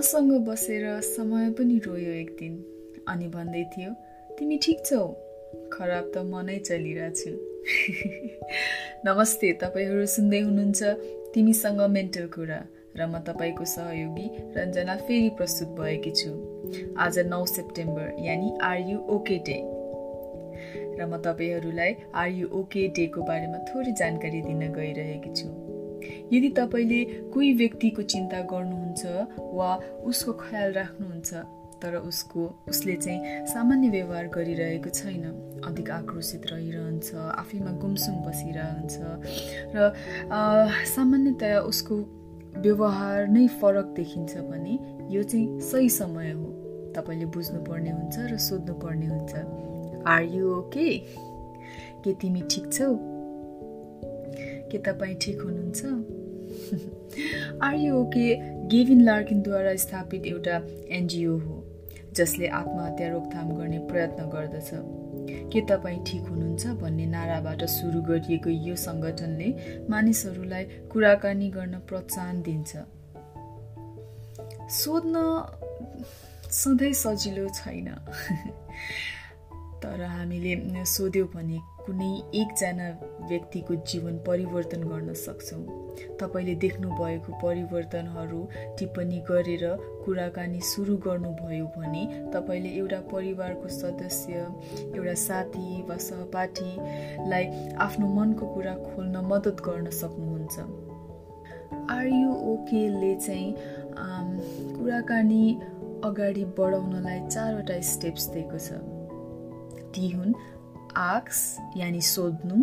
मसँग बसेर समय पनि रोयो एक दिन अनि भन्दै थियो तिमी ठिक छौ? खराब त मनै चलिरहेछु। नमस्ते तपाईँहरू सुन्दै हुनुहुन्छ तिमीसँग मेन्टल कुरा र म तपाईँको सहयोगी रञ्जना फेरि प्रस्तुत भएकी छु। आज नौ सेप्टेम्बर यानि आर यु ओके डे र म तपाईँहरूलाई आर यु ओके डेको बारेमा थोरै जानकारी दिन गइरहेकी छु। यदि तपाईँले कोही व्यक्तिको चिन्ता गर्नुहुन्छ वा उसको ख्याल राख्नुहुन्छ तर उसको उसले चाहिँ सामान्य व्यवहार गरिरहेको छैन अधिक आक्रोशित रहिरहन्छ आफैमा गुमसुम बसिरहन्छ र सामान्यतया उसको व्यवहार नै फरक देखिन्छ भने यो चाहिँ सही समय हो। तपाईँले बुझ्नुपर्ने हुन्छ र सोध्नुपर्ने हुन्छ। आर यु ओके के तिमी ठिक छौ? के तपाईँ ठिक हुनुहुन्छ? आर यु ओके गेभिन लार्किनद्वारा स्थापित एउटा एनजिओ हो जसले आत्महत्या रोकथाम गर्ने प्रयत्न गर्दछ। के तपाईँ ठिक हुनुहुन्छ भन्ने नाराबाट सुरु गरिएको यो सङ्गठनले मानिसहरूलाई कुराकानी गर्न प्रोत्साहन दिन्छ। सोध्न सधैँ सजिलो छैन। तर हामीले सोध्यौँ भने कुनै एकजना व्यक्तिको जीवन परिवर्तन गर्न सक्छौँ। तपाईँले देख्नुभएको परिवर्तनहरू टिप्पणी गरेर कुराकानी सुरु गर्नुभयो भने तपाईँले एउटा परिवारको सदस्य एउटा साथी वा सहपाठीलाई आफ्नो मनको कुरा खोल्न मद्दत गर्न सक्नुहुन्छ। आरयु ओकेले चाहिँ कुराकानी अगाडि बढाउनलाई चारवटा स्टेप्स दिएको छ। ती हुन् आक्स यानि सोध्नु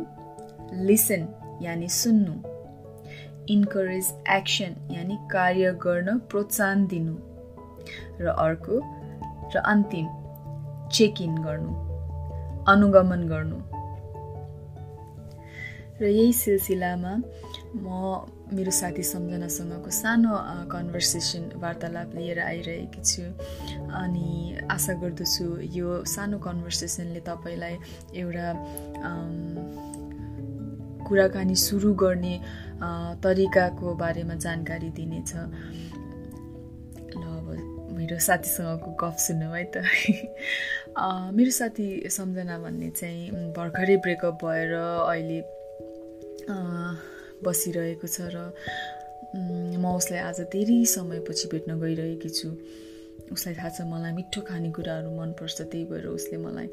लिसन यानि सुन्नु इन्करेज एक्सन यानि कार्य गर्न प्रोत्साहन दिनु र अर्को र अन्तिम चेक इन गर्नु अनुगमन गर्नु। र यही सिलसिलामा म मेरो साथी सम्झनासँगको सानो कन्भर्सेसन वार्तालाप लिएर आइरहेकी छु। अनि आशा गर्दछु यो सानो कन्भर्सेसनले तपाईँलाई एउटा कुराकानी सुरु गर्ने तरिकाको बारेमा जानकारी दिनेछ। ल अब मेरो साथीसँगको गफ सुन्नु है त। मेरो साथी सम्झना भन्ने चाहिँ भर्खरै ब्रेकअप भएर अहिले बसिरहेको छ र म उसलाई आज धेरै समयपछि भेट्न गइरहेकी छु। उसलाई थाहा छ मलाई मिठो खानेकुराहरू मनपर्छ त्यही भएर उसले मलाई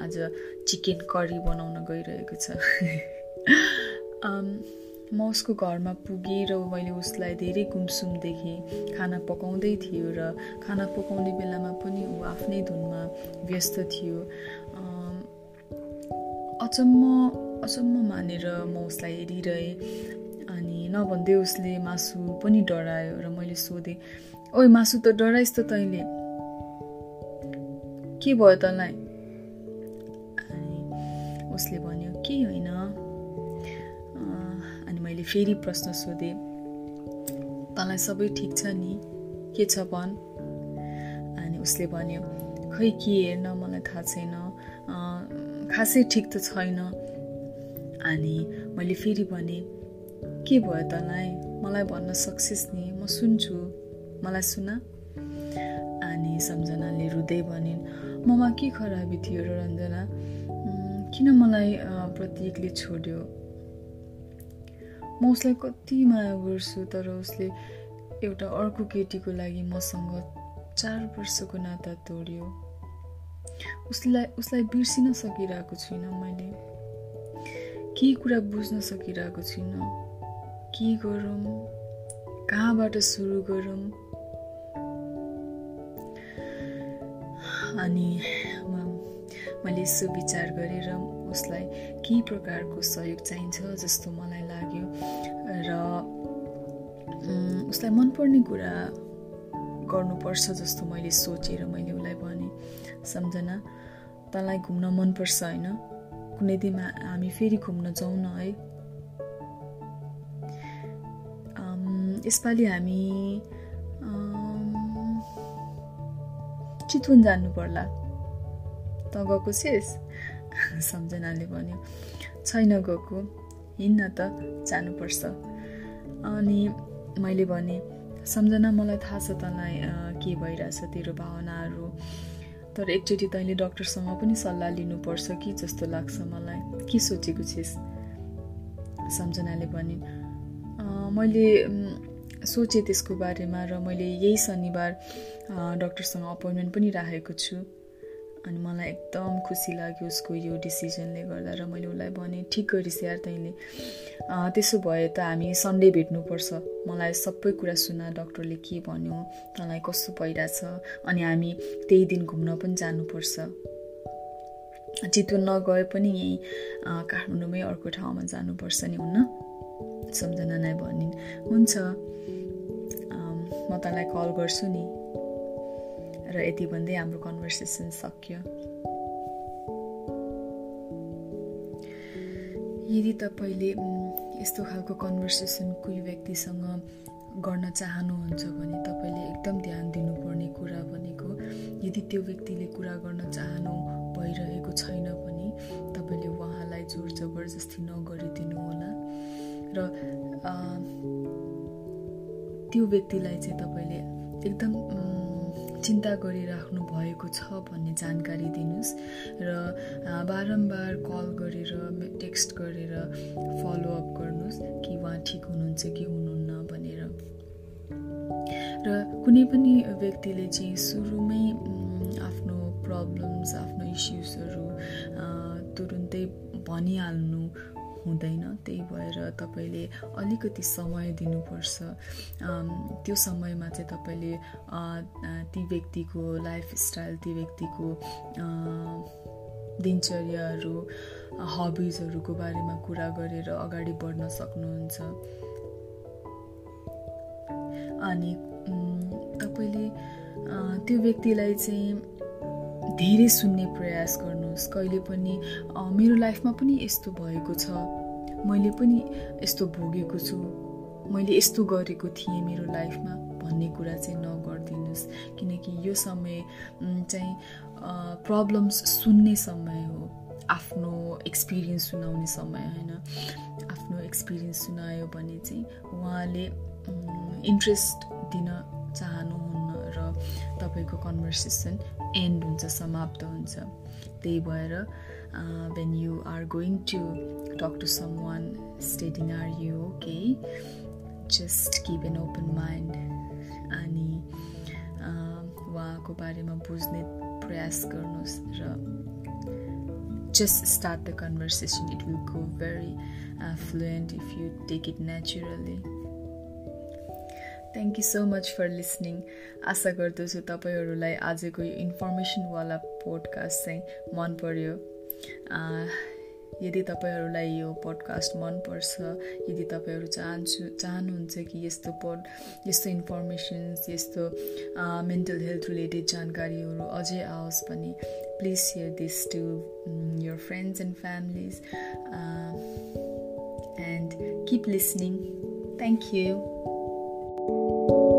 आज चिकन करी बनाउन गइरहेको छ। म उसको घरमा पुगेँ र मैले उसलाई धेरै गुमसुम देखेँ। खाना पकाउँदै थियो र खाना पकाउने बेलामा पनि ऊ आफ्नै धुनमा व्यस्त थियो। अचम्म अचम्म मानेर म उसलाई हेरिरहेँ अनि नभन्दै उसले मासु पनि डरायो र मैले सोधेँ ओइ मासु त डराइस् त तैँले। के भयो तँलाई? अनि उसले भन्यो केही होइन? अनि मैले फेरि प्रश्न सोधेँ तँलाई सबै ठिक छ नि? के छ भन्? अनि उसले भन्यो खै के हेर्न मलाई थाहा छैन। खासै ठिक त छैन। अनि मैले फेरि भने के भयो तँलाई? मलाई भन्न सक्छस् नि म सुन्छु। मलाई सुन। अनि सम्झनाले रुँदै भनिन् ममा के खराबी थियो र रञ्जना? किन मलाई प्रतीकले छोड्यो? म उसलाई कति माया गर्छु तर उसले एउटा अर्को केटीको लागि मसँग चार वर्षको नाता तोड्यो। उसलाई उसलाई बिर्सिन सकिरहेको छुइनँ मैले। केही कुरा बुझ्न सकिरहेको छुइनँ के गरौँ? कहाँबाट सुरु गरौँ? अनि मैले यसो विचार गरेर उसलाई केही प्रकारको सहयोग चाहिन्छ जस्तो मलाई लाग्यो र उसलाई मनपर्ने कुरा गर्नुपर्छ जस्तो मैले सोचेर मैले उसलाई भने सम्झना? तँलाई घुम्न मनपर्छ होइन? कुनै दिन हामी फेरि घुम्न जाउँ न है यसपालि हामी चितवन जानु पर्ला। त गएको छेस सम्झनाले भन्यो। छैन गएको। हिँड्न त जानुपर्छ। अनि मैले भने सम्झना मलाई थाहा छ तँलाई के भइरहेछ तेरो भावनाहरू। तर एकचोटि तैँले डक्टरसँग पनि सल्लाह लिनुपर्छ कि जस्तो लाग्छ मलाई। के सोचेको छिस्? सम्झनाले भनिन् मैले सोचेँ त्यसको बारेमा र मैले यही शनिबार डक्टरसँग अपोइन्टमेन्ट पनि राखेको छु। अनि मलाई एकदम खुसी लाग्यो उसको यो डिसिजनले गर्दा र मैले उसलाई भनेँ ठिक गरिस् यार तैँले। त्यसो भए त हामी सन्डे भेट्नुपर्छ। मलाई सबै कुरा सुना डक्टरले के भन्यो तँलाई कस्तो भइरहेछ अनि हामी त्यही दिन घुम्न पनि जानुपर्छ। चितवन नगए पनि यहीँ काठमाडौँमै अर्को ठाउँमा जानुपर्छ नि हुन्न? सम्झना नै भनिन्। हुन्छ। म तँलाई कल गर्छु नि। र यति भन्दै हाम्रो कन्भर्सेसन सक्यो। यदि तपाईँले यस्तो खालको कन्भर्सेसन कोही व्यक्तिसँग गर्न चाहनुहुन्छ भने तपाईँले एकदम ध्यान दिनुपर्ने कुरा भनेको यदि त्यो व्यक्तिले कुरा गर्न चाहनु भइरहेको छैन भने तपाईँले उहाँलाई जोर जबरजस्ती नगरिदिनु होला। र त्यो व्यक्तिलाई चाहिँ तपाईँले एकदम चिन्ता गरिराख्नु भएको छ भन्ने जानकारी दिनुहोस् र बारम्बार कल गरेर टेक्स्ट गरेर फलोअप गर्नुहोस् कि उहाँ ठिक हुनुहुन्छ कि हुनुहुन्न भनेर। र कुनै पनि व्यक्तिले चाहिँ सुरुमै आफ्नो प्रब्लम्स आफ्नो इस्युजहरू तुरुन्तै भनिहाल्नु हुँदैन। त्यही तपाईँले अलिकति समय दिनुपर्छ। त्यो समयमा चाहिँ तपाईँले ती व्यक्तिको लाइफस्टाइल ती व्यक्तिको दिनचर्याहरू हबिजहरूको बारेमा कुरा गरेर अगाडि बढ्न सक्नुहुन्छ। अनि तपाईँले त्यो व्यक्तिलाई चाहिँ धेरै सुन्ने प्रयास गर्नुहोस्। कहिले पनि मेरो लाइफमा पनि यस्तो भएको छ। मैले पनि यस्तो भोगेको छु। मैले यस्तो गरेको थिएँ मेरो लाइफमा भन्ने कुरा चाहिँ नगरिदिनुहोस्। किनकि यो समय चाहिँ प्रब्लम्स सुन्ने समय हो। आफ्नो एक्सपिरियन्स सुनाउने समय होइन। आफ्नो एक्सपिरियन्स सुनायो भने चाहिँ उहाँले इन्ट्रेस्ट दिन र तपाईँको कन्भर्सेसन एन्ड हुन्छ समाप्त हुन्छ। त्यही भएर when you are going to talk to someone stating are you okay just keep an open mind अनि उहाँको बारेमा बुझ्ने प्रयास गर्नुहोस् र start the conversation. It will go very uh, fluent if you take it naturally thank you so much for listening आशा गर्दछु तपाईँहरूलाई आजको यो इन्फर्मेसनवाला पोडकास्ट चाहिँ मन पर्यो यदि तपाईँहरूलाई यो पोडकास्ट मनपर्छ यदि तपाईँहरू चाहन्छु चाहनुहुन्छ कि यस्तो पोड यस्तो इन्फर्मेसन्स यस्तो मेन्टल हेल्थ रिलेटेड जानकारीहरू अझै आओस् भने please share this to your friends and families and keep listening thank you Thank you